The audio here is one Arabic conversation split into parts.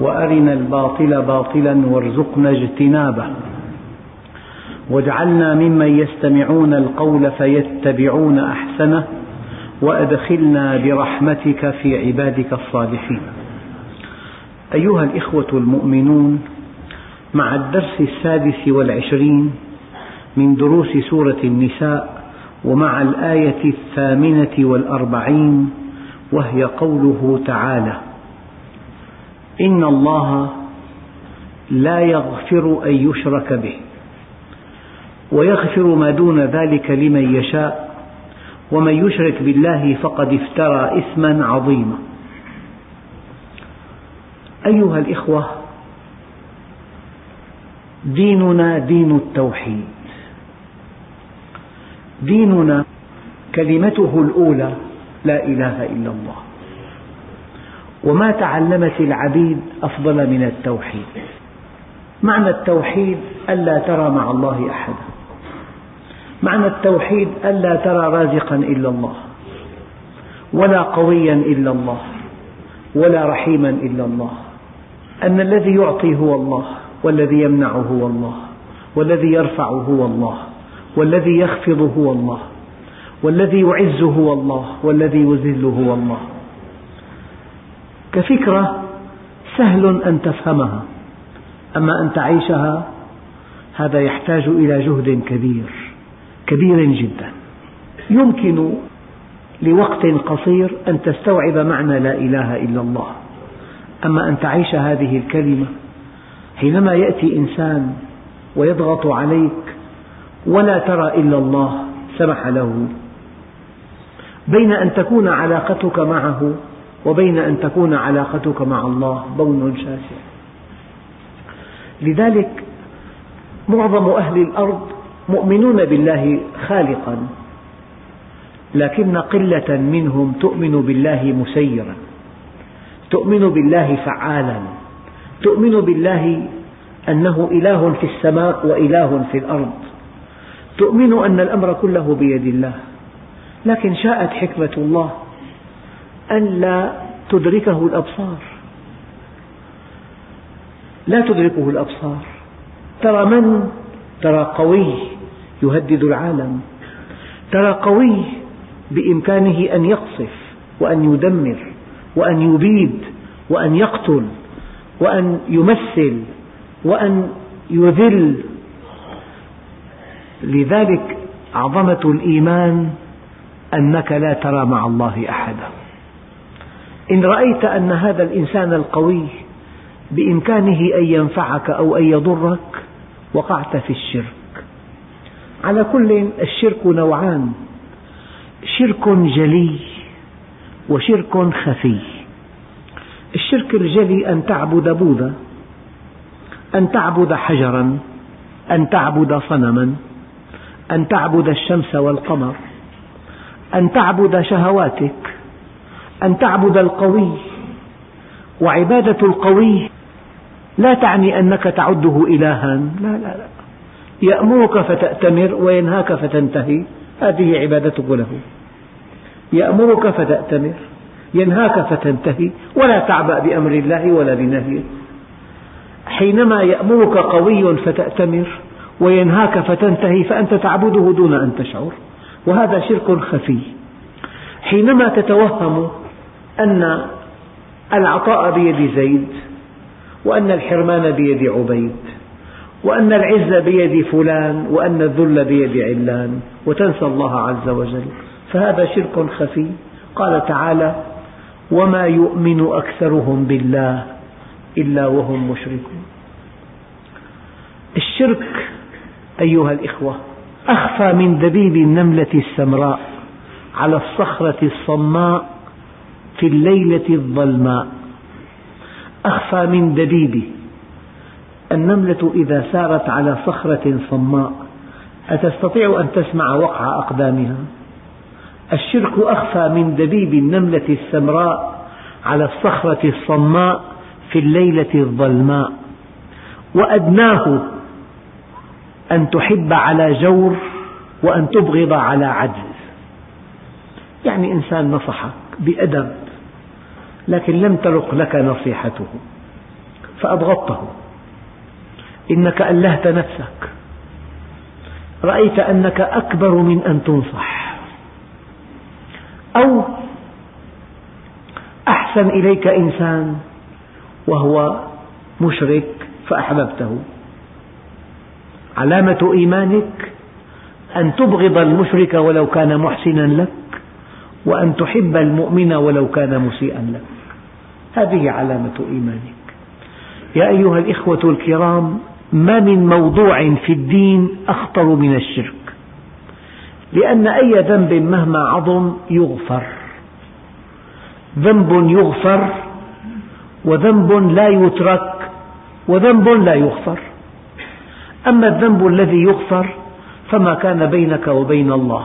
وأرنا الباطل باطلا وارزقنا اجتنابه. واجعلنا ممن يستمعون القول فيتبعون أحسنه وأدخلنا برحمتك في عبادك الصالحين. أيها الإخوة المؤمنون مع الدرس السادس والعشرين من دروس سورة النساء ومع الآية الثامنة والأربعين وهي قوله تعالى إن الله لا يغفر أن يشرك به ويغفر ما دون ذلك لمن يشاء ومن يشرك بالله فقد افترى إثما عظيما. أيها الإخوة ديننا دين التوحيد. ديننا كلمته الأولى لا إله إلا الله. وما تعلمت العبيد أفضل من التوحيد. معنى التوحيد ألا ترى مع الله أحدا. معنى التوحيد ألا ترى رازقا إلا الله ولا قويا إلا الله ولا رحيما إلا الله. أن الذي يعطي هو الله والذي يمنع هو الله والذي يرفع هو الله والذي يخفض هو الله والذي يعز هو الله والذي يذل هو الله. كفكرة سهل أن تفهمها. أما أن تعيشها هذا يحتاج إلى جهد كبير كبير جدا. يمكن لوقت قصير أن تستوعب معنى لا إله إلا الله. أما أن تعيش هذه الكلمة حينما يأتي إنسان ويضغط عليك ولا ترى إلا الله سمح له. بين أن تكون علاقتك معه وبين أن تكون علاقتك مع الله بون شاسع. لذلك معظم أهل الأرض مؤمنون بالله خالقا لكن قلة منهم تؤمن بالله مسيرا تؤمن بالله فعالا تؤمن بالله أنه إله في السماء وإله في الأرض تؤمن أن الأمر كله بيد الله. لكن شاءت حكمة الله أن لا تدركه الأبصار. لا تدركه الأبصار. ترى من؟ ترى قوي يهدد العالم. ترى قوي بإمكانه أن يقصف وأن يدمر وأن يبيد وأن يقتل وأن يمثل وأن يذل. لذلك عظمة الإيمان أنك لا ترى مع الله أحدا. إن رأيت أن هذا الإنسان القوي بإمكانه أن ينفعك أو أن يضرك وقعت في الشرك. على كل الشرك نوعان. شرك جلي وشرك خفي. الشرك الجلي أن تعبد بوذا أن تعبد حجرا أن تعبد صنما أن تعبد الشمس والقمر أن تعبد شهواتك أن تعبد القوي وعبادة القوي لا تعني أنك تعده إلها. لا لا لا. يأمرك فتأتمر وينهاك فتنتهي. هذه عبادتك له. يأمرك فتأتمر ينهاك فتنتهي. ولا تعبأ بأمر الله ولا بنهيه. حينما يأمرك قوي فتأتمر وينهاك فتنتهي فأنت تعبده دون أن تشعر. وهذا شرك خفي. حينما تتوهم أن العطاء بيد زيد وأن الحرمان بيد عبيد وأن العز بيد فلان وأن الذل بيد علان وتنسى الله عز وجل. فهذا شرك خفي. قال تعالى وما يؤمن أكثرهم بالله إلا وهم مشركون. الشرك أيها الإخوة أخفى من دبيب النملة السمراء على الصخرة الصماء في الليلة الظلماء. أخفى من دبيب النملة إذا سارت على صخرة صماء. أتستطيع أن تسمع وقع أقدامها؟ الشرك أخفى من دبيب النملة السمراء على الصخرة الصماء في الليلة الظلماء. وأدناه أن تحب على جور وأن تبغض على عجز. يعني إنسان نصحك بأدب. لكن لم ترق لك نصيحته فأبغضته إنك ألهت نفسك. رأيت أنك أكبر من أن تنصح. أو أحسن إليك إنسان وهو مشرك فأحببته. علامة إيمانك أن تبغض المشرك ولو كان محسنا لك وأن تحب المؤمن ولو كان مسيئا لك. هذه علامة إيمانك. يا أيها الإخوة الكرام ما من موضوع في الدين أخطر من الشرك لأن أي ذنب مهما عظم يغفر. ذنب يغفر وذنب لا يترك وذنب لا يغفر. أما الذنب الذي يغفر فما كان بينك وبين الله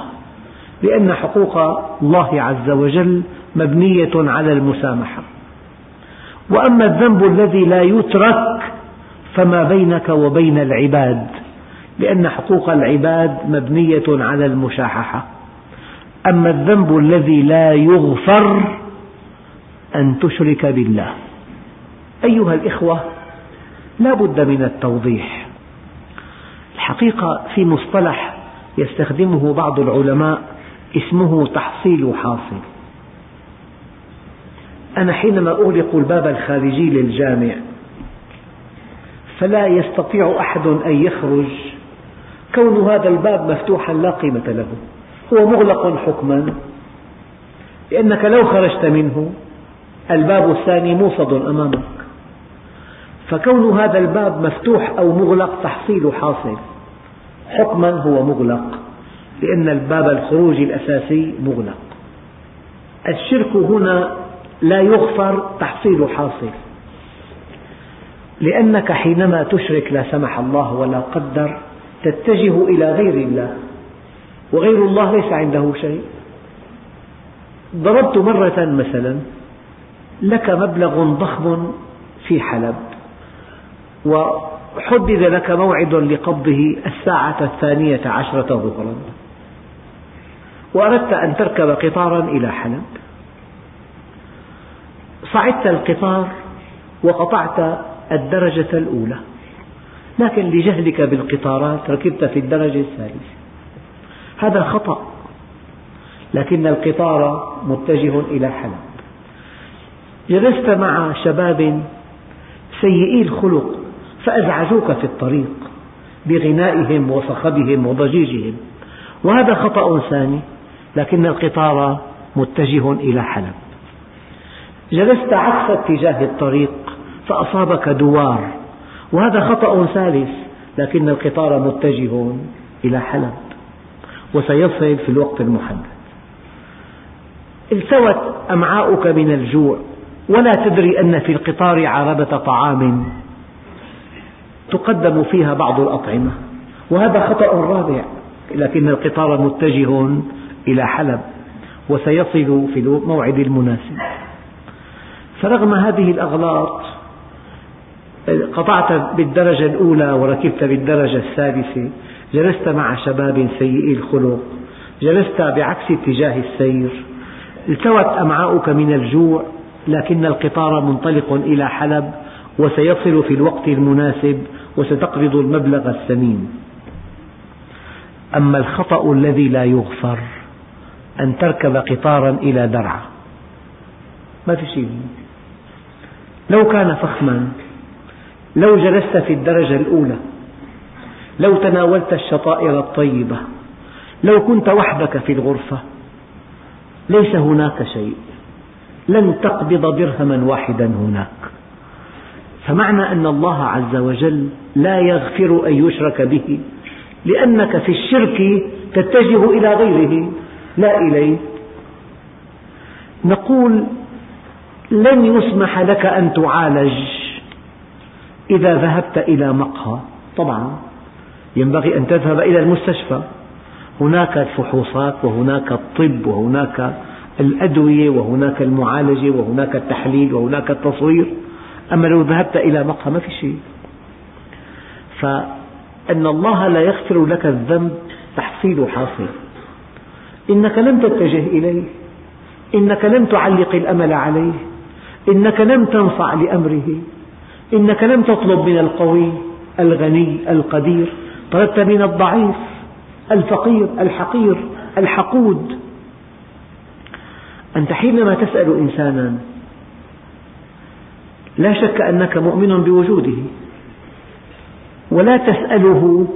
لأن حقوق الله عز وجل مبنية على المسامحة. وأما الذنب الذي لا يترك فما بينك وبين العباد لأن حقوق العباد مبنية على المشاححة. أما الذنب الذي لا يغفر أن تشرك بالله. أيها الإخوة لا بد من التوضيح. الحقيقة في مصطلح يستخدمه بعض العلماء اسمه تحصيل حاصل. أنا حينما أغلق الباب الخارجي للجامع فلا يستطيع أحد أن يخرج كون هذا الباب مفتوحا لا قيمة له. هو مغلق حكما لأنك لو خرجت منه الباب الثاني موصد أمامك. فكون هذا الباب مفتوح أو مغلق تحصيل حاصل. حكما هو مغلق لأن الباب الخروج الأساسي مغلق. الشرك هنا لا يغفر تحصيل حاصل. لأنك حينما تشرك لا سمح الله ولا قدر تتجه إلى غير الله وغير الله ليس عنده شيء. ضربت مرة مثلا لك مبلغ ضخم في حلب وحدد لك موعد لقبضه الساعة الثانية عشرة ظهرا وأردت أن تركب قطارا إلى حلب. صعدت القطار وقطعت الدرجة الأولى. لكن لجهلك بالقطارات ركبت في الدرجة الثالثة. هذا خطأ. لكن القطار متجه إلى حلب. جلست مع شباب سيئي الخلق فأزعجوك في الطريق بغنائهم وصخبهم وضجيجهم. وهذا خطأ ثاني لكن القطار متجه إلى حلب. جلست عكس اتجاه الطريق فأصابك دوار وهذا خطأ ثالث لكن القطار متجه إلى حلب وسيصل في الوقت المحدد. التوت أمعاؤك من الجوع ولا تدري أن في القطار عربة طعام تقدم فيها بعض الأطعمة وهذا خطأ رابع لكن القطار متجه إلى حلب وسيصل في الموعد المناسب فرغم هذه الأغلاط قطعت بالدرجة الأولى وركبت بالدرجة الثالثة جلست مع شباب سيئي الخلق جلست بعكس اتجاه السير. التوت أمعاؤك من الجوع لكن القطار منطلق إلى حلب وسيصل في الوقت المناسب وستقبض المبلغ الثمين أما الخطأ الذي لا يغفر أن تركب قطارا إلى درعا. ما في شيء. لو كان فخما لو جلست في الدرجة الأولى لو تناولت الشطائر الطيبة لو كنت وحدك في الغرفة ليس هناك شيء. لن تقبض درهما واحدا هناك. فمعنى أن الله عز وجل لا يغفر أن يشرك به لأنك في الشرك تتجه إلى غيره. لا إليه. نقول لن يسمح لك أن تعالج. إذا ذهبت إلى مقهى طبعا ينبغي أن تذهب إلى المستشفى. هناك الفحوصات وهناك الطب وهناك الأدوية وهناك المعالجة وهناك التحليل وهناك التصوير. أما لو ذهبت إلى مقهى ما في شيء. فأن الله لا يغفر لك الذنب تحصيل حاصل. إنك لم تتجه إليه. إنك لم تعلق الأمل عليه. إنك لم تنصع لأمره. إنك لم تطلب من القوي الغني القدير. طلبت من الضعيف الفقير الحقير الحقود. أنت حينما تسأل إنسانا لا شك أنك مؤمن بوجوده ولا تسأله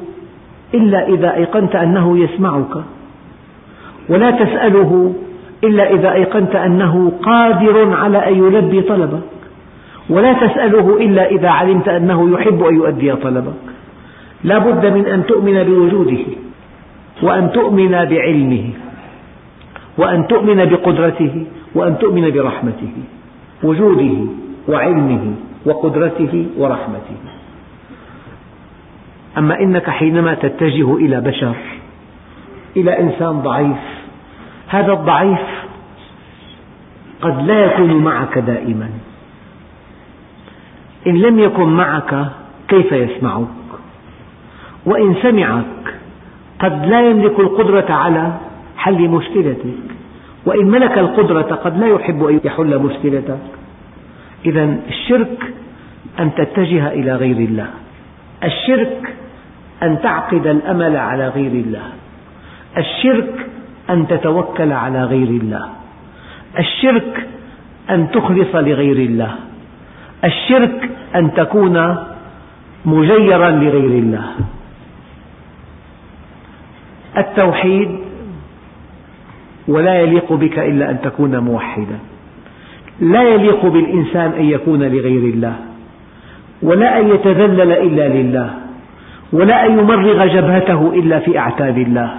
إلا إذا أيقنت أنه يسمعك ولا تسأله إلا إذا أيقنت أنه قادر على أن يلبي طلبك. ولا تسأله إلا إذا علمت أنه يحب أن يؤدي طلبك. لا بد من أن تؤمن بوجوده وأن تؤمن بعلمه وأن تؤمن بقدرته وأن تؤمن برحمته وجوده وعلمه وقدرته ورحمته. أما إنك حينما تتجه إلى بشر إلى إنسان ضعيف هذا الضعيف قد لا يكون معك دائما. إن لم يكن معك كيف يسمعك؟ وإن سمعك قد لا يملك القدرة على حل مشكلتك. وإن ملك القدرة قد لا يحب أن يحل مشكلتك. إذا الشرك أن تتجه إلى غير الله. الشرك أن تعقد الأمل على غير الله. الشرك أن تتوكل على غير الله. الشرك أن تخلص لغير الله. الشرك أن تكون مجيرا لغير الله. التوحيد ولا يليق بك إلا أن تكون موحدا. لا يليق بالإنسان أن يكون لغير الله. ولا أن يتذلل إلا لله. ولا أن يمرغ جبهته إلا في أعتاب الله.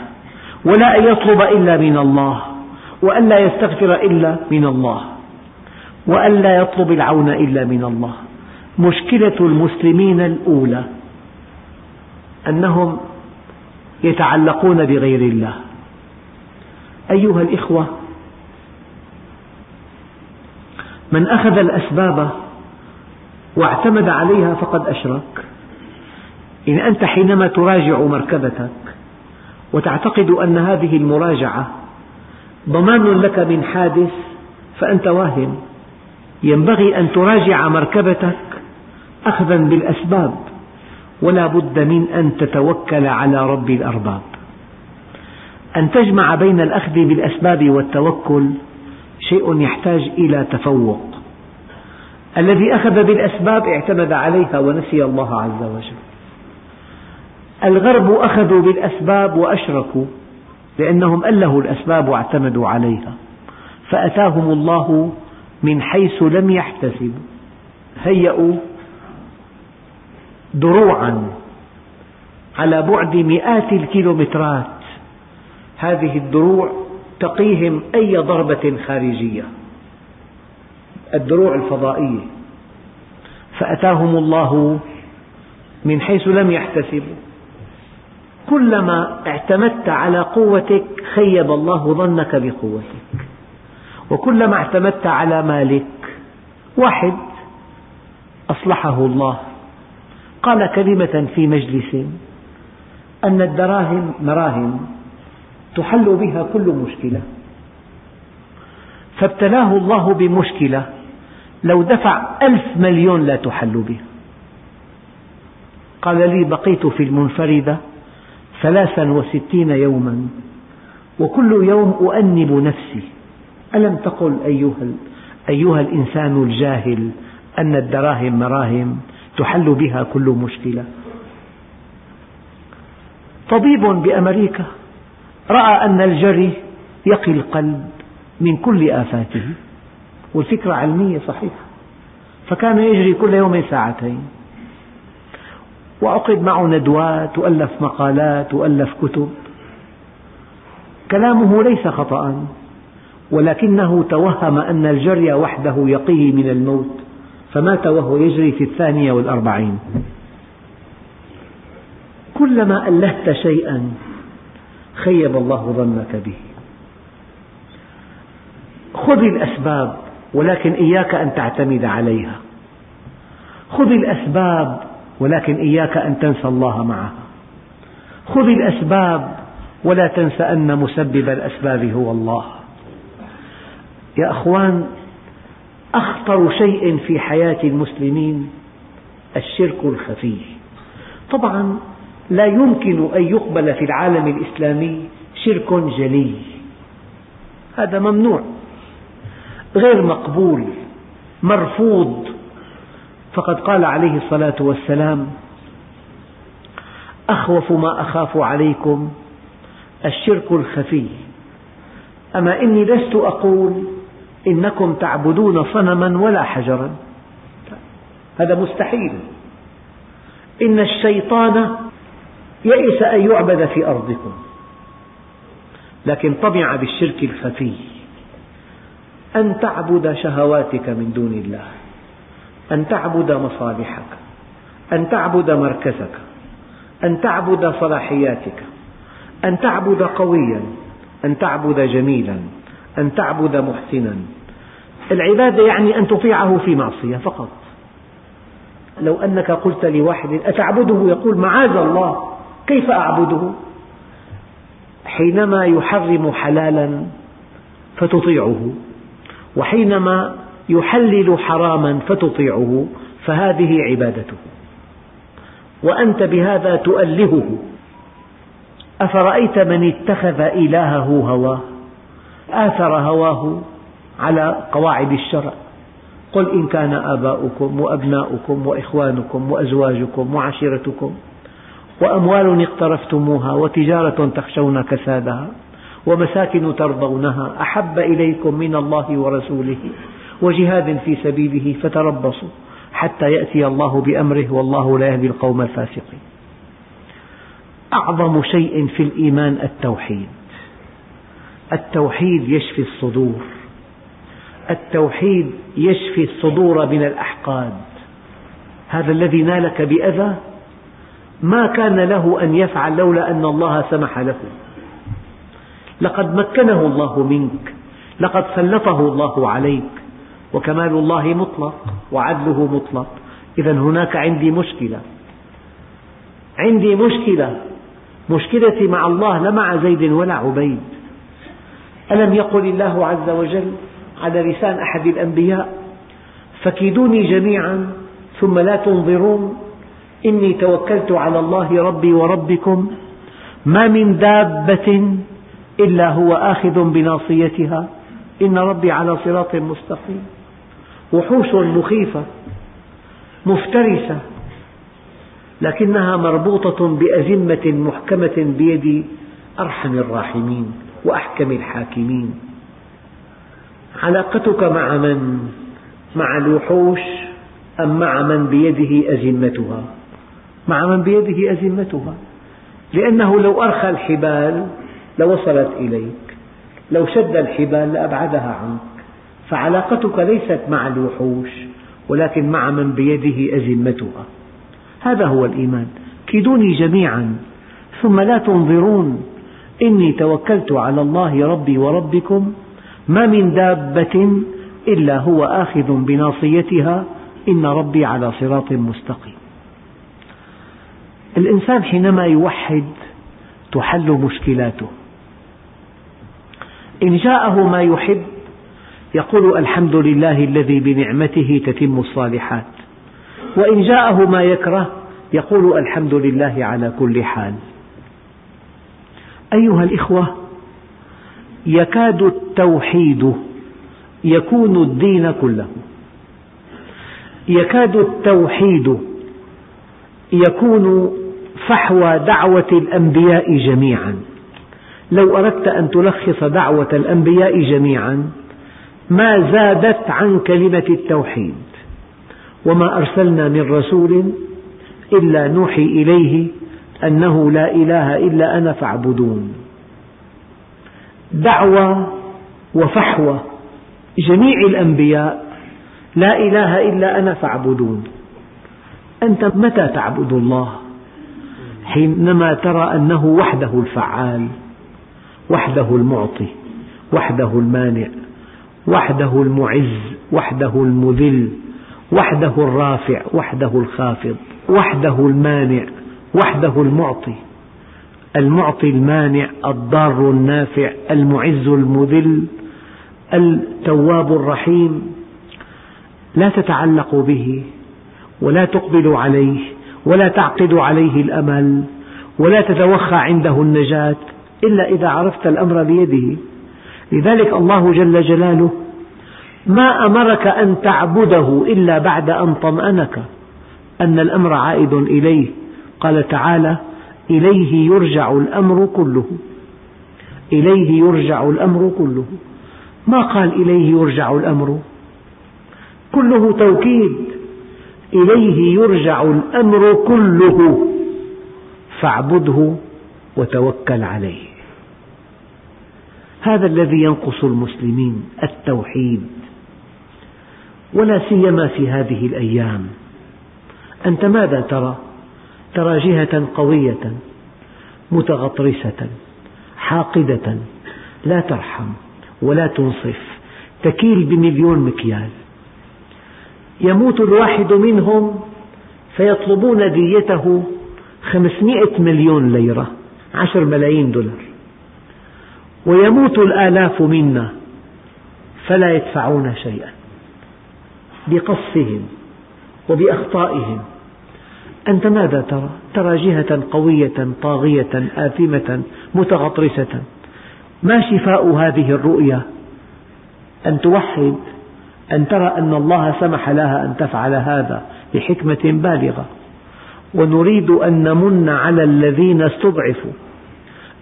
ولا أن يطلب إلا من الله وأن لا يستغفر إلا من الله وأن لا يطلب العون إلا من الله. مشكلة المسلمين الأولى أنهم يتعلقون بغير الله. أيها الإخوة من أخذ الأسباب واعتمد عليها فقد أشرك. إن أنت حينما تراجع مركبتك وتعتقد أن هذه المراجعة ضمان لك من حادث فأنت واهم ينبغي أن تراجع مركبتك أخذا بالأسباب ولا بد من أن تتوكل على رب الأرباب. أن تجمع بين الأخذ بالأسباب والتوكل شيء يحتاج إلى تفوق. الذي أخذ بالأسباب اعتمد عليها ونسي الله عز وجل. الغرب أخذوا بالأسباب وأشركوا لأنهم ألهوا الأسباب واعتمدوا عليها. فأتاهم الله من حيث لم يحتسبوا. هيئوا دروعا على بعد مئات الكيلومترات. هذه الدروع تقيهم أي ضربة خارجية. الدروع الفضائية. فأتاهم الله من حيث لم يحتسبوا. كلما اعتمدت على قوتك خيب الله ظنك بقوتك. وكلما اعتمدت على مالك واحد أصلحه الله. قال كلمة في مجلس أن الدراهم مراهم تحل بها كل مشكلة. فابتلاه الله بمشكلة لو دفع ألف مليون لا تحل بها. قال لي بقيت في المنفردة ثلاثا وستين يوما وكل يوم أؤنب نفسي. ألم تقل أيها, أيها الإنسان الجاهل أن الدراهم مراهم تحل بها كل مشكلة؟ طبيب بأمريكا رأى أن الجري يقي القلب من كل آفاته والفكرة علمية صحيحة فكان يجري كل يوم ساعتين. وعقد معه ندوات وألف مقالات وألف كتب. كلامه ليس خطأ ولكنه توهم أن الجري وحده يقيه من الموت فمات وهو يجري في الثانية والأربعين. كلما ألهت شيئا خيب الله ظنك به. خذ الأسباب ولكن إياك أن تعتمد عليها. خذ الأسباب ولكن إياك أن تنسى الله معها خذ الأسباب ولا تنس أن مسبب الأسباب هو الله. يا أخوان أخطر شيء في حياة المسلمين الشرك الخفي. طبعا لا يمكن أن يقبل في العالم الإسلامي شرك جلي. هذا ممنوع. غير مقبول مرفوض. فقد قال عليه الصلاة والسلام أخوف ما أخاف عليكم الشرك الخفي. أما إني لست أقول إنكم تعبدون صنما ولا حجرا. هذا مستحيل. إن الشيطان يئس أن يعبد في أرضكم لكن طمع بالشرك الخفي. أن تعبد شهواتك من دون الله. أن تعبد مصالحك أن تعبد مركزك أن تعبد صلاحياتك أن تعبد قويا أن تعبد جميلا أن تعبد محسنا. العبادة يعني أن تطيعه في معصية فقط. لو أنك قلت لواحد أتعبده؟ يقول معاذ الله كيف أعبده؟ حينما يحرم حلالا فتطيعه وحينما يحلل حراما فتطيعه فهذه عبادته. وأنت بهذا تؤلهه. أفرأيت من اتخذ إلهه هواه؟ آثر هواه على قواعد الشرع. قل إن كان آباؤكم وأبناؤكم وإخوانكم وأزواجكم وعشيرتكم وأموال اقترفتموها وتجارة تخشون كسادها ومساكن ترضونها أحب إليكم من الله ورسوله. وجهاد في سبيله فتربصوا حتى يأتي الله بأمره والله لا يهدي القوم الفاسقين. أعظم شيء في الإيمان التوحيد. التوحيد يشفي الصدور. التوحيد يشفي الصدور من الأحقاد. هذا الذي نالك بأذى ما كان له أن يفعل لولا أن الله سمح له. لقد مكنه الله منك. لقد سلطه الله عليك. وكمال الله مطلق وعدله مطلق. إذا هناك عندي مشكلة. عندي مشكلة. مشكلتي مع الله لا مع زيد ولا عبيد. ألم يقل الله عز وجل على لسان أحد الأنبياء فكيدوني جميعا ثم لا تنظرون. إني توكلت على الله ربي وربكم. ما من دابة إلا هو آخذ بناصيتها. إن ربي على صراط مستقيم. وحوش مخيفة مفترسة لكنها مربوطة بأزمة محكمة بيد أرحم الراحمين وأحكم الحاكمين علاقتك مع من؟ مع الوحوش أم مع من بيده أزمتها؟ مع من بيده أزمتها لأنه لو أرخى الحبال لوصلت إليك لو شد الحبال لأبعدها عنك فعلاقتك ليست مع الوحوش ولكن مع من بيده أزمتها. هذا هو الإيمان. كيدوني جميعا ثم لا تنظرون. إني توكلت على الله ربي وربكم ما من دابة إلا هو آخذ بناصيتها. إن ربي على صراط مستقيم. الإنسان حينما يوحد تحل مشكلاته. إن جاءه ما يحب يقول الحمد لله الذي بنعمته تتم الصالحات. وإن جاءه ما يكره يقول الحمد لله على كل حال. أيها الإخوة يكاد التوحيد يكون الدين كله. يكاد التوحيد يكون فحوى دعوة الأنبياء جميعا. لو أردت أن تلخص دعوة الأنبياء جميعا ما زادت عن كلمة التوحيد وما أرسلنا من رسول إلا نوحي إليه أنه لا إله إلا أنا فاعبدون. دعوة وفحوى جميع الأنبياء لا إله إلا أنا فاعبدون. أنت متى تعبد الله؟ حينما ترى أنه وحده الفعال وحده المعطي وحده المانع وحده المعز وحده المذل وحده الرافع وحده الخافض وحده المانع وحده المعطي. المعطي المانع الضار النافع المعز المذل التواب الرحيم. لا تتعلق به ولا تقبل عليه ولا تعقد عليه الأمل ولا تتوخى عنده النجاة إلا إذا عرفت الأمر بيده. لذلك الله جل جلاله ما أمرك أن تعبده إلا بعد أن طمأنك. أن الأمر عائد إليه. قال تعالى إليه يرجع الأمر كله. إليه يرجع الأمر كله. ما قال إليه يرجع الأمر؟ كله توكيد. إليه يرجع الأمر كله. فاعبده وتوكل عليه. هذا الذي ينقص المسلمين التوحيد. ولا سيما في هذه الأيام. أنت ماذا ترى؟ ترى جهة قوية متغطرسة حاقدة لا ترحم ولا تنصف تكيل بمليون مكيال. يموت الواحد منهم فيطلبون ديته خمسمائة مليون ليرة عشر ملايين دولار. ويموت الآلاف منا فلا يدفعون شيئا بقصهم وبأخطائهم. أنت ماذا ترى؟ ترى جهة قوية طاغية آثمة متغطرسة. ما شفاء هذه الرؤيا؟ أن توحد أن ترى أن الله سمح لها أن تفعل هذا بحكمة بالغة. ونريد أن نمن على الذين استضعفوا.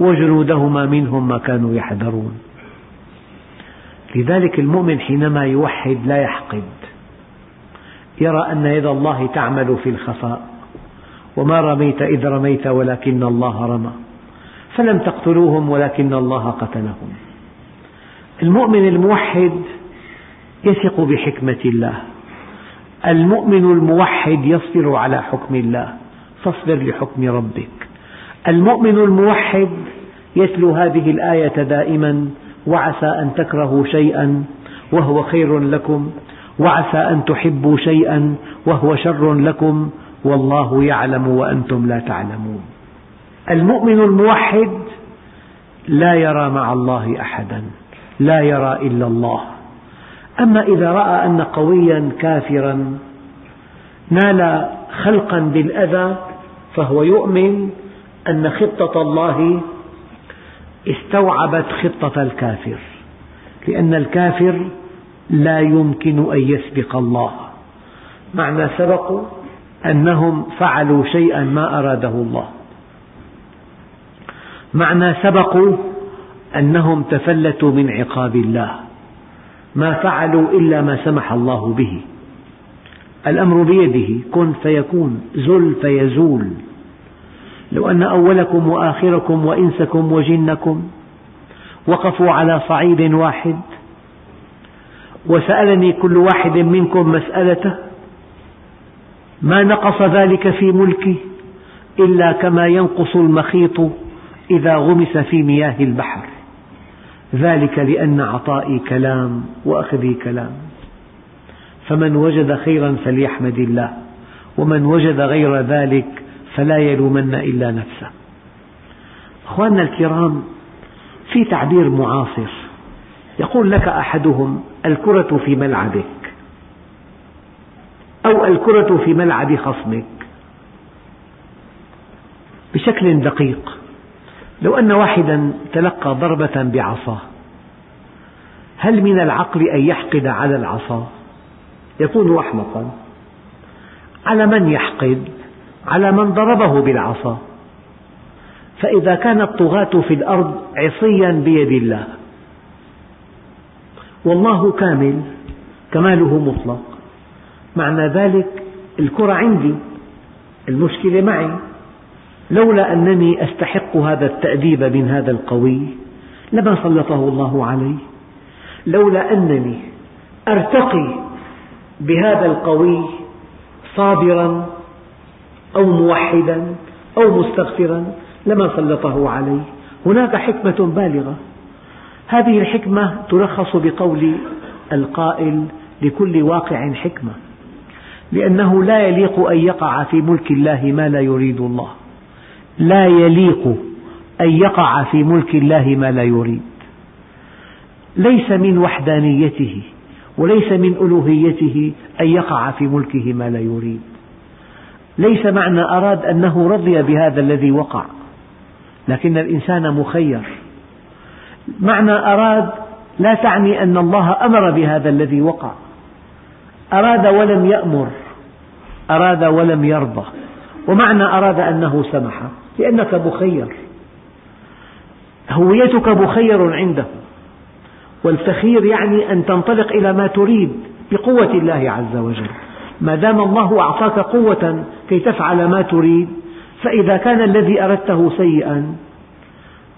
وجنودهما منهم ما كانوا يحذرون. لذلك المؤمن حينما يوحد لا يحقد. يرى أن يد الله تعمل في الخفاء. وما رميت إذ رميت ولكن الله رمى. فلم تقتلوهم ولكن الله قتلهم. المؤمن الموحد يثق بحكمة الله. المؤمن الموحد يصبر على حكم الله. فاصبر لحكم ربك. المؤمن الموحد يتلو هذه الآية دائما وعسى أن تكرهوا شيئا وهو خير لكم. وعسى أن تحبوا شيئا وهو شر لكم. والله يعلم وأنتم لا تعلمون. المؤمن الموحد لا يرى مع الله أحدا لا يرى إلا الله. أما إذا رأى أن قويا كافرا نال خلقا بالأذى فهو يؤمن أن خطة الله استوعبت خطة الكافر لأن الكافر لا يمكن أن يسبق الله. معنى سبقوا أنهم فعلوا شيئا ما أراده الله. معنى سبقوا أنهم تفلتوا من عقاب الله ما فعلوا إلا ما سمح الله به. الأمر بيده كن فيكون زل فيزول. لو أن أولكم وآخركم وإنسكم وجنكم وقفوا على صعيد واحد وسألني كل واحد منكم مسألته ما نقص ذلك في ملكي إلا كما ينقص المخيط إذا غمس في مياه البحر. ذلك لأن عطائي كلام وأخذي كلام. فمن وجد خيرا فليحمد الله ومن وجد غير ذلك فلا يلومن إلا نفسه. أخواننا الكرام في تعبير معاصر يقول لك أحدهم الكرة في ملعبك أو الكرة في ملعب خصمك. بشكل دقيق لو أن واحدا تلقى ضربة بعصا هل من العقل أن يحقد على العصا؟ يكون أحمقا. على من يحقد؟ على من ضربه بالعصا فإذا كان الطغاة في الأرض عصيا بيد الله. والله كامل كماله مطلق. معنى ذلك الكرة عندي المشكلة معي. لولا أنني أستحق هذا التأديب من هذا القوي لما سلطه الله علي لولا أنني أرتقي بهذا القوي صابرا أو موحدا أو مستغفرا لما سلطه علي هناك حكمة بالغة. هذه الحكمة تلخص بقول القائل لكل واقع حكمة لأنه لا يليق أن يقع في ملك الله ما لا يريد الله. لا يليق أن يقع في ملك الله ما لا يريد. ليس من وحدانيته وليس من ألوهيته أن يقع في ملكه ما لا يريد. ليس معنى أراد أنه رضي بهذا الذي وقع. لكن الإنسان مخير. معنى أراد لا تعني أن الله أمر بهذا الذي وقع. أراد ولم يأمر. أراد ولم يرضى. ومعنى أراد أنه سمح. لأنك مخير. هويتك مخير عنده. والتخيير يعني أن تنطلق إلى ما تريد بقوة الله عز وجل. ما دام الله أعطاك قوة كي تفعل ما تريد فإذا كان الذي أردته سيئا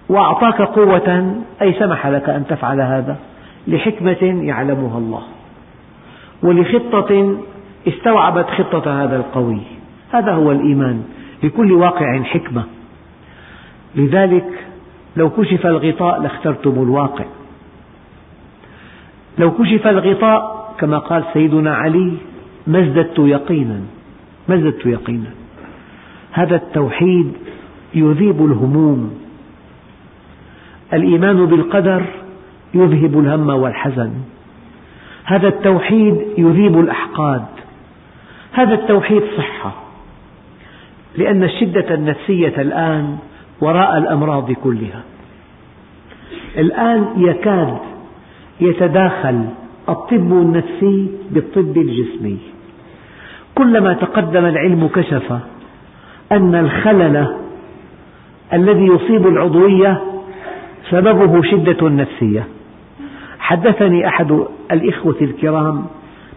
وأعطاك قوة أي سمح لك أن تفعل هذا؟ لحكمة يعلمها الله. ولخطة استوعبت خطة هذا القوي. هذا هو الإيمان. لكل واقع حكمة. لذلك لو كشف الغطاء لاخترتم الواقع. لو كشف الغطاء كما قال سيدنا علي ما ازددت يقينا؟ ما ازددت يقينا؟ هذا التوحيد يذيب الهموم. الإيمان بالقدر يذهب الهم والحزن. هذا التوحيد يذيب الأحقاد. هذا التوحيد صحة لأن الشدة النفسية الآن وراء الأمراض كلها. الآن يكاد يتداخل الطب النفسي بالطب الجسمي. كلما تقدم العلم كشف أن الخلل الذي يصيب العضوية سببه شدة نفسية. حدثني أحد الإخوة الكرام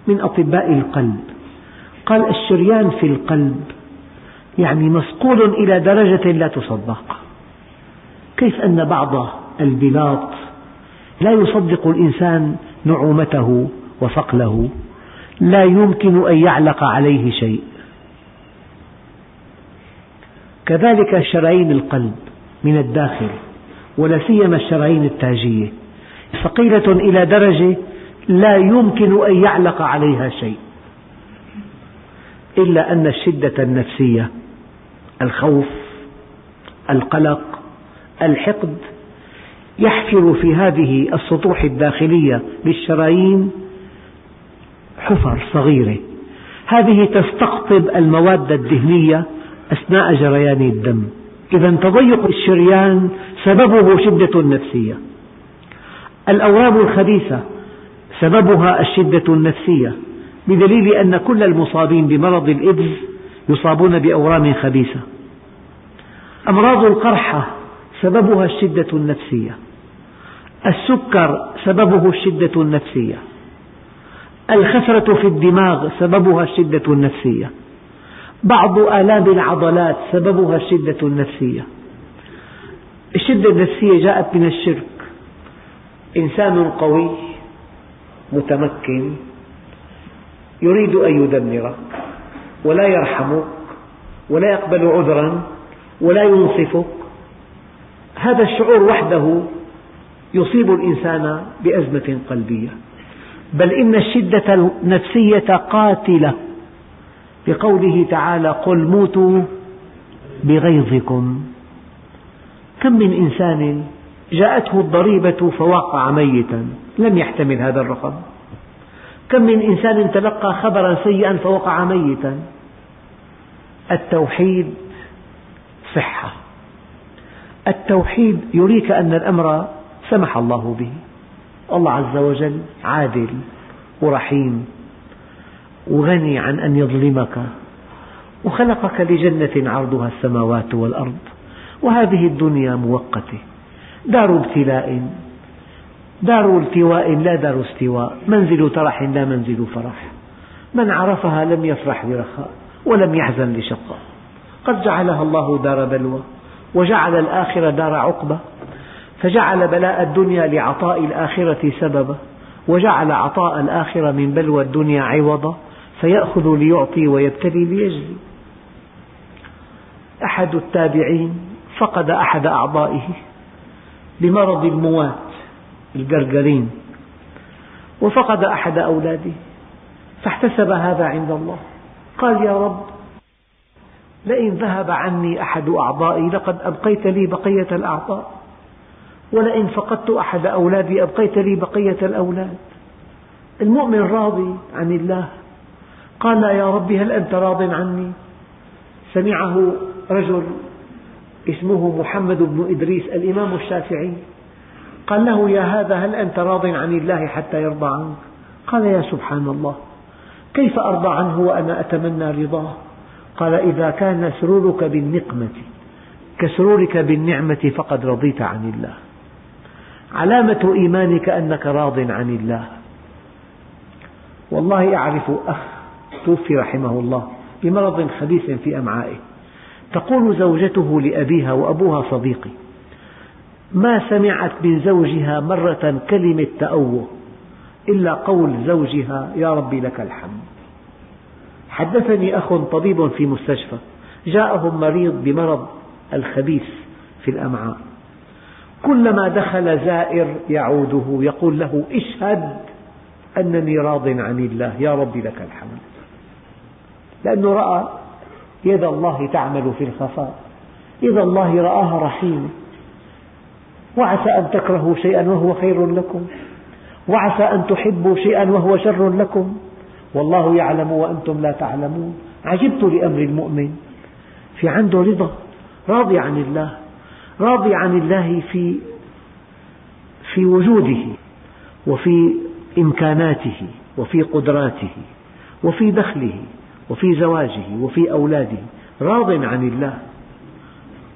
من أطباء القلب. قال الشريان في القلب يعني مصقول إلى درجة لا تصدق. كيف أن بعض البلاط لا يصدق الإنسان نعومته وصقله لا يمكن أن يعلق عليه شيء. كذلك شرايين القلب من الداخل ولا سيما الشرايين التاجية. ثقيلة إلى درجة لا يمكن أن يعلق عليها شيء. إلا أن الشدة النفسية الخوف القلق الحقد يحفر في هذه السطوح الداخلية للشرايين حفر صغيرة. هذه تستقطب المواد الدهنية أثناء جريان الدم. إذا تضيق الشريان سببه شدة نفسية. الأورام الخبيثة سببها الشدة النفسية بدليل أن كل المصابين بمرض الإيدز يصابون بأورام خبيثة. أمراض القرحة سببها الشدة النفسية. السكر سببه الشدة النفسية. الخسرة في الدماغ سببها الشدة النفسية. بعض آلام العضلات سببها الشدة النفسية. الشدة النفسية جاءت من الشرك. إنسان قوي متمكن يريد أن يدمرك ولا يرحمك ولا يقبل عذرا ولا ينصفك. هذا الشعور وحده يصيب الإنسان بأزمة قلبية. بل إن الشدة النفسية قاتلة. لقوله تعالى قل موتوا بغيظكم. كم من إنسان جاءته الضريبة فوقع ميتا لم يحتمل هذا الرقم. كم من إنسان تلقى خبرا سيئا فوقع ميتا. التوحيد صحة. التوحيد يريك أن الأمر سمح الله به. الله عز وجل عادل ورحيم وغني عن أن يظلمك وخلقك لجنة عرضها السماوات والأرض وهذه الدنيا مؤقتة. دار ابتلاء دار التواء لا دار استواء منزل ترح لا منزل فرح. من عرفها لم يفرح برخاء ولم يحزن لشقاء. قد جعلها الله دار بلوى وجعل الآخرة دار عقبة فجعل بلاء الدنيا لعطاء الآخرة سببا وجعل عطاء الآخرة من بلوى الدنيا عوضا فيأخذ ليعطي ويبتلي ليجزي. أحد التابعين فقد أحد أعضائه بمرض الموات الجرجرين وفقد أحد أولاده فاحتسب هذا عند الله. قال يا رب لئن ذهب عني أحد أعضائي لقد أبقيت لي بقية الأعضاء. ولئن فقدت أحد أولادي أبقيت لي بقية الأولاد. المؤمن راضي عن الله. قال يا رب هل أنت راض عني؟ سمعه رجل اسمه محمد بن إدريس الإمام الشافعي. قال له يا هذا هل أنت راض عن الله حتى يرضى عنك؟ قال يا سبحان الله. كيف أرضى عنه وأنا أتمنى رضاه؟ قال إذا كان سرورك بالنقمة كسرورك بالنعمة فقد رضيت عن الله. علامة إيمانك أنك راض عن الله. والله أعرف أخ توفي رحمه الله بمرض خبيث في أمعائه. تقول زوجته لأبيها وأبوها صديقي ما سمعت من زوجها مرة كلمة تأوه إلا قول زوجها يا ربي لك الحمد. حدثني أخ طبيب في مستشفى جاءهم مريض بمرض الخبيث في الأمعاء. كلما دخل زائر يعوده يقول له اشهد أنني راض عن الله يا رب لك الحمد. لأنه رأى يد الله تعمل في الخفاء يد الله رآها رحيمة وعسى أن تكرهوا شيئا وهو خير لكم وعسى أن تحبوا شيئا وهو شر لكم. والله يعلم وأنتم لا تعلمون. عجبت لأمر المؤمن في عنده رضا راضي عن الله. راضي عن الله في في وجوده وفي إمكاناته وفي قدراته وفي دخله وفي زواجه وفي أولاده. راض عن الله.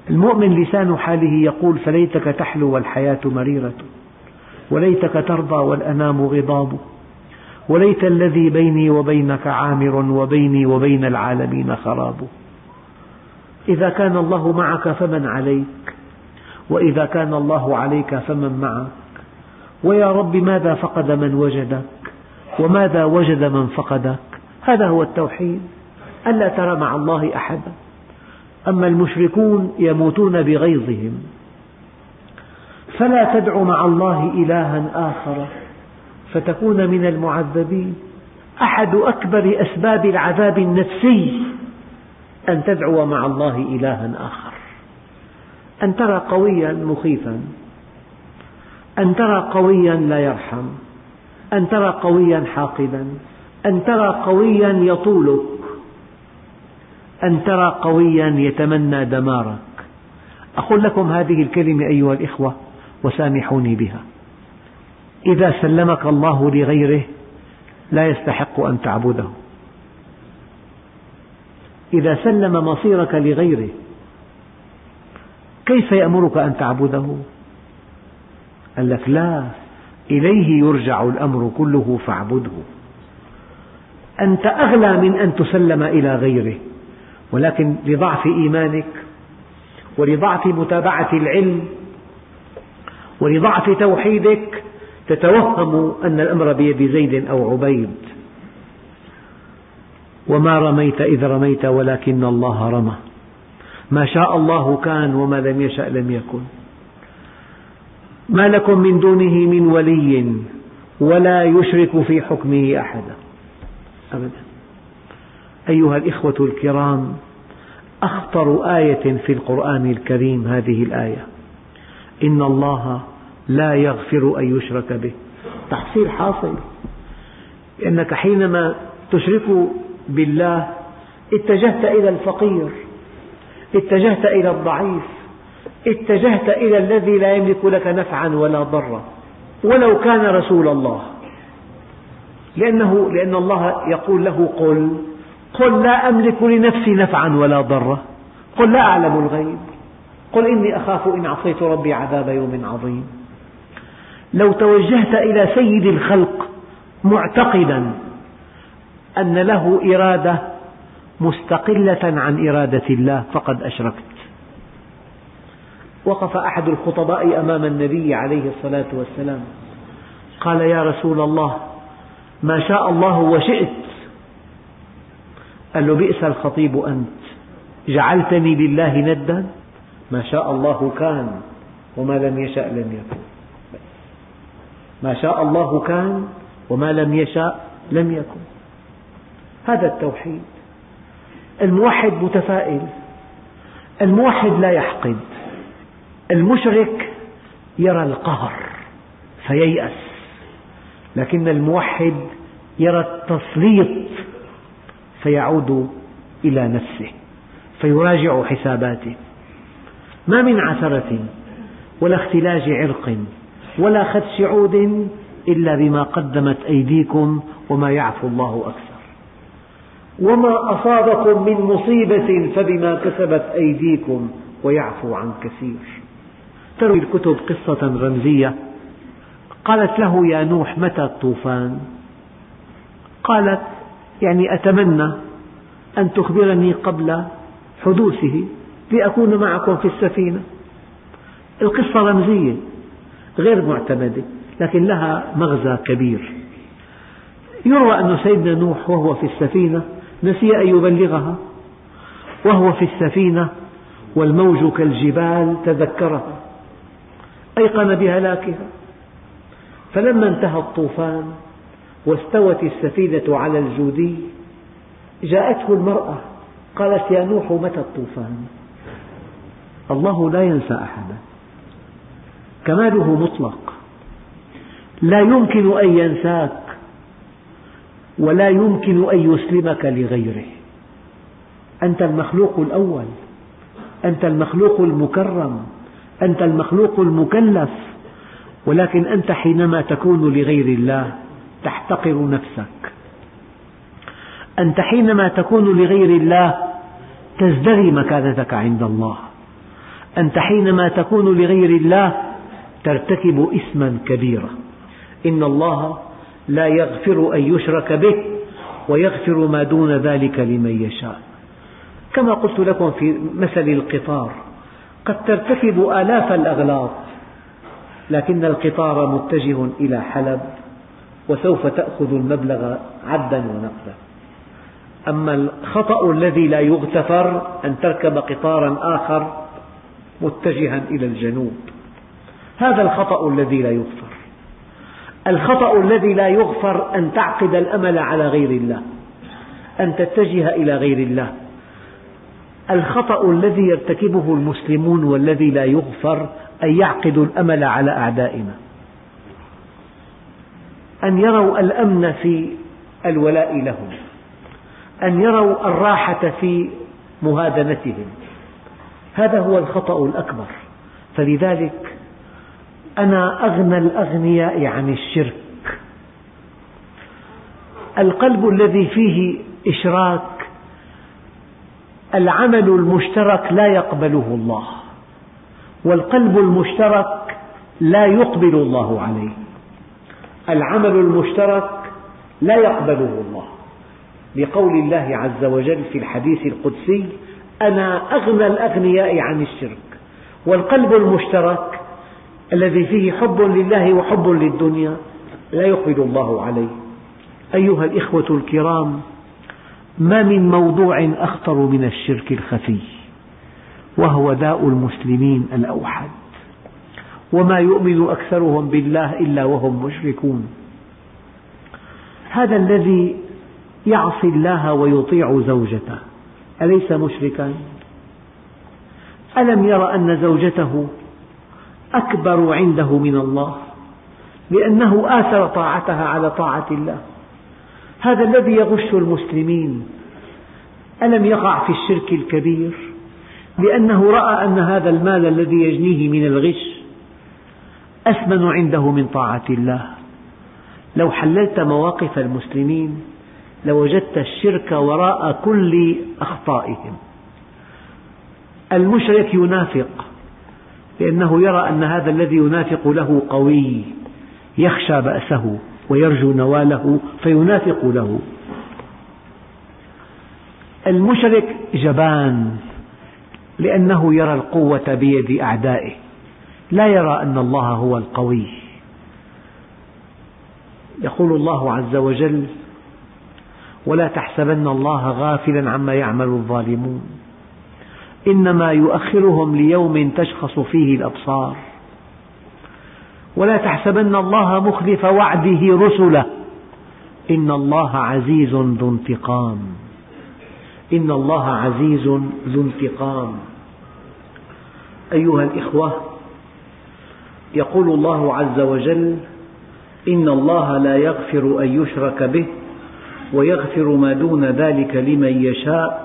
المؤمن لسان حاله يقول فليتك تحلو والحياة مريرة وليتك ترضى والأنام غضاب وليت الذي بيني وبينك عامر وبيني وبين العالمين خراب. إذا كان الله معك فمن عليك؟ وإذا كان الله عليك فمن معك. ويا رب ماذا فقد من وجدك؟ وماذا وجد من فقدك؟ هذا هو التوحيد. ألا ترى مع الله أحدا. أما المشركون يموتون بغيظهم. فلا تدع مع الله إلها آخر. فتكون من المعذبين. أحد أكبر أسباب العذاب النفسي أن تدعو مع الله إلها آخر. أن ترى قويا مخيفا أن ترى قويا لا يرحم أن ترى قويا حاقدا أن ترى قويا يطولك أن ترى قويا يتمنى دمارك. أقول لكم هذه الكلمة أيها الإخوة وسامحوني بها. إذا سلمك الله لغيره لا يستحق أن تعبده. إذا سلم مصيرك لغيره كيف يأمرك أن تعبده؟ قال لك لا إليه يرجع الأمر كله فاعبده. أنت أغلى من أن تسلم إلى غيره ولكن لضعف إيمانك ولضعف متابعة العلم ولضعف توحيدك تتوهم أن الأمر بيد زيد أو عبيد. وما رميت إذ رميت ولكن الله رمى. ما شاء الله كان وما لم يشأ لم يكن. ما لكم من دونه من ولي ولا يشرك في حكمه أحدا. أبدا. أيها الإخوة الكرام أخطر آية في القرآن الكريم هذه الآية. إن الله لا يغفر أن يشرك به. تحصيل حاصل. لأنك حينما تشرك بالله اتجهت إلى الفقير. اتجهت إلى الضعيف اتجهت إلى الذي لا يملك لك نفعا ولا ضرا. ولو كان رسول الله. لأنه لأن الله يقول له قل قل لا أملك لنفسي نفعا ولا ضرا. قل لا أعلم الغيب. قل إني أخاف إن عصيت ربي عذاب يوم عظيم. لو توجهت إلى سيد الخلق معتقدا أن له إرادة مستقلة عن إرادة الله فقد أشركت. وقف أحد الخطباء أمام النبي عليه الصلاة والسلام. قال يا رسول الله ما شاء الله وشئت. قال له بئس الخطيب أنت. جعلتني لله ندا؟ ما شاء الله كان وما لم يشأ لم يكن. ما شاء الله كان وما لم يشأ لم يكن. هذا التوحيد. الموحد متفائل. الموحد لا يحقد. المشرك يرى القهر فييأس. لكن الموحد يرى التسليط فيعود إلى نفسه فيراجع حساباته. ما من عثرة ولا اختلاج عرق ولا خدش عود إلا بما قدمت أيديكم وما يعفو الله أكثر. وما أصابكم من مصيبة فبما كسبت أيديكم ويعفو عن كثير. تروي الكتب قصة رمزية. قالت له يا نوح متى الطوفان؟ قالت يعني أتمنى أن تخبرني قبل حدوثه لأكون معكم في السفينة. القصة رمزية غير معتمدة لكن لها مغزى كبير. يروى أن سيدنا نوح وهو في السفينة نسي أن يبلغها وهو في السفينة والموج كالجبال تذكرها أيقن بهلاكها فلما انتهى الطوفان واستوت السفينة على الجودي جاءته المرأة قالت يا نوح متى الطوفان؟ الله لا ينسى أحدا. كماله مطلق. لا يمكن أن ينساك. ولا يمكن أن يسلمك لغيره. أنت المخلوق الأول أنت المخلوق المكرم أنت المخلوق المكلف ولكن أنت حينما تكون لغير الله تحتقر نفسك. أنت حينما تكون لغير الله تزدري مكانتك عند الله. أنت حينما تكون لغير الله ترتكب إثما كبيرا. إن الله لا يغفر أن يشرك به ويغفر ما دون ذلك لمن يشاء. كما قلت لكم في مثل القطار قد ترتكب آلاف الأغلاط لكن القطار متجه إلى حلب وسوف تأخذ المبلغ عدا ونقدا. أما الخطأ الذي لا يغتفر أن تركب قطارا آخر متجها إلى الجنوب هذا الخطأ الذي لا يغفر. الخطأ الذي لا يغفر أن تعقد الأمل على غير الله أن تتجه إلى غير الله. الخطأ الذي يرتكبه المسلمون والذي لا يغفر أن يعقدوا الأمل على أعدائنا. أن يروا الأمن في الولاء لهم. أن يروا الراحة في مهادنتهم. هذا هو الخطأ الأكبر. فلذلك أنا أغنى الأغنياء عن الشرك. القلب الذي فيه إشراك العمل المشترك لا يقبله الله والقلب المشترك لا يقبل الله عليه. العمل المشترك لا يقبله الله. لقول الله عز وجل في الحديث القدسي أنا أغنى الأغنياء عن الشرك والقلب المشترك الذي فيه حب لله وحب للدنيا لا يقبل الله عليه. أيها الإخوة الكرام ما من موضوع أخطر من الشرك الخفي وهو داء المسلمين الأوحد. وما يؤمن أكثرهم بالله إلا وهم مشركون. هذا الذي يعصي الله ويطيع زوجته أليس مشركا؟ ألم ير أن زوجته أكبر عنده من الله لأنه آثر طاعتها على طاعة الله. هذا الذي يغش المسلمين. ألم يقع في الشرك الكبير؟ لأنه رأى أن هذا المال الذي يجنيه من الغش أثمن عنده من طاعة الله. لو حللت مواقف المسلمين لوجدت الشرك وراء كل أخطائهم. المشرك ينافق. لأنه يرى أن هذا الذي ينافق له قوي يخشى بأسه ويرجو نواله فينافق له. المشرك جبان لأنه يرى القوة بيد أعدائه لا يرى أن الله هو القوي. يقول الله عز وجل ولا تحسبن الله غافلا عما يعمل الظالمون. إنما يؤخرهم ليوم تشخص فيه الأبصار. ولا تحسبن الله مخلف وعده رسله. إن الله عزيز ذو انتقام. إن الله عزيز ذو انتقام. أيها الإخوة يقول الله عز وجل إن الله لا يغفر أن يشرك به ويغفر ما دون ذلك لمن يشاء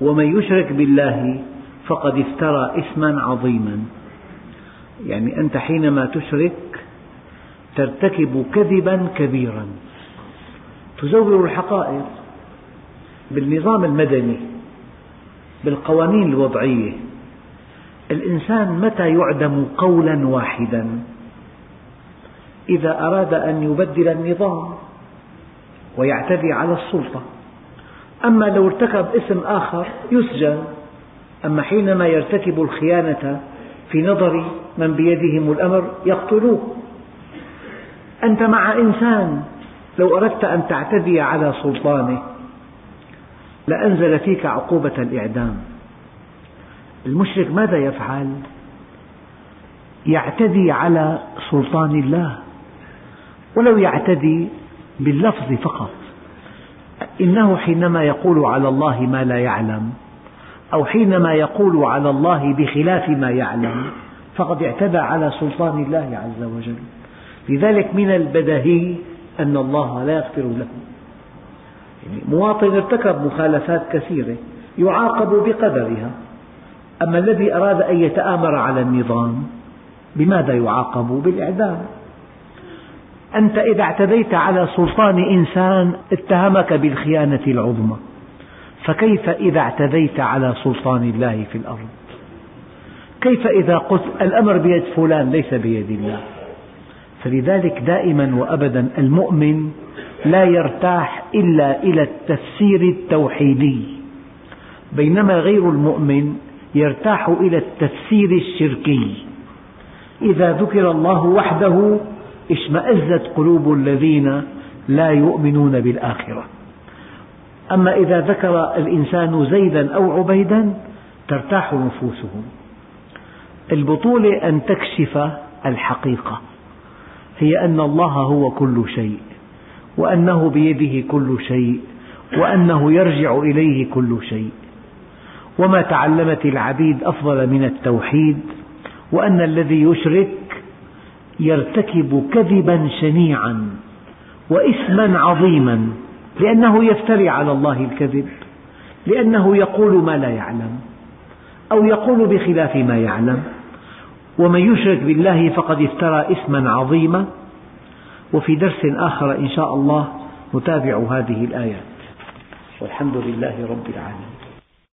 ومن يشرك بالله فقد افترى إثما عظيما. يعني أنت حينما تشرك ترتكب كذبا كبيرا. تزور الحقائق بالنظام المدني بالقوانين الوضعية. الإنسان متى يعدم قولا واحدا؟ إذا أراد أن يبدل النظام ويعتدي على السلطة. أما لو ارتكب اسم آخر يسجن. أما حينما يرتكب الخيانة في نظر من بيدهم الأمر يقتلوه. أنت مع إنسان لو أردت أن تعتدي على سلطانه لأنزل فيك عقوبة الإعدام. المشرك ماذا يفعل؟ يعتدي على سلطان الله. ولو يعتدي باللفظ فقط. إنه حينما يقول على الله ما لا يعلم أو حينما يقول على الله بخلاف ما يعلم فقد اعتدى على سلطان الله عز وجل. لذلك من البدهي أن الله لا يغفر له. يعني مواطن ارتكب مخالفات كثيرة يعاقب بقدرها. أما الذي أراد أن يتآمر على النظام بماذا يعاقب؟ بالإعدام. أنت إذا اعتديت على سلطان إنسان اتهمك بالخيانة العظمى فكيف إذا اعتديت على سلطان الله في الأرض؟ كيف إذا قلت الأمر بيد فلان ليس بيد الله؟ فلذلك دائما وأبدا المؤمن لا يرتاح إلا إلى التفسير التوحيدي بينما غير المؤمن يرتاح إلى التفسير الشركي. إذا ذكر الله وحده اشمأزت قلوب الذين لا يؤمنون بالآخرة. أما إذا ذكر الإنسان زيدا أو عبيدا ترتاح نفوسهم. البطولة أن تكشف الحقيقة. هي أن الله هو كل شيء وأنه بيده كل شيء وأنه يرجع إليه كل شيء. وما تعلمت العبيد أفضل من التوحيد وأن الذي يشرك يرتكب كذبا شنيعا وإثما عظيما لأنه يفتري على الله الكذب لأنه يقول ما لا يعلم أو يقول بخلاف ما يعلم. ومن يشرك بالله فقد افترى إثما عظيما. وفي درس آخر إن شاء الله نتابع هذه الآيات. والحمد لله رب العالمين.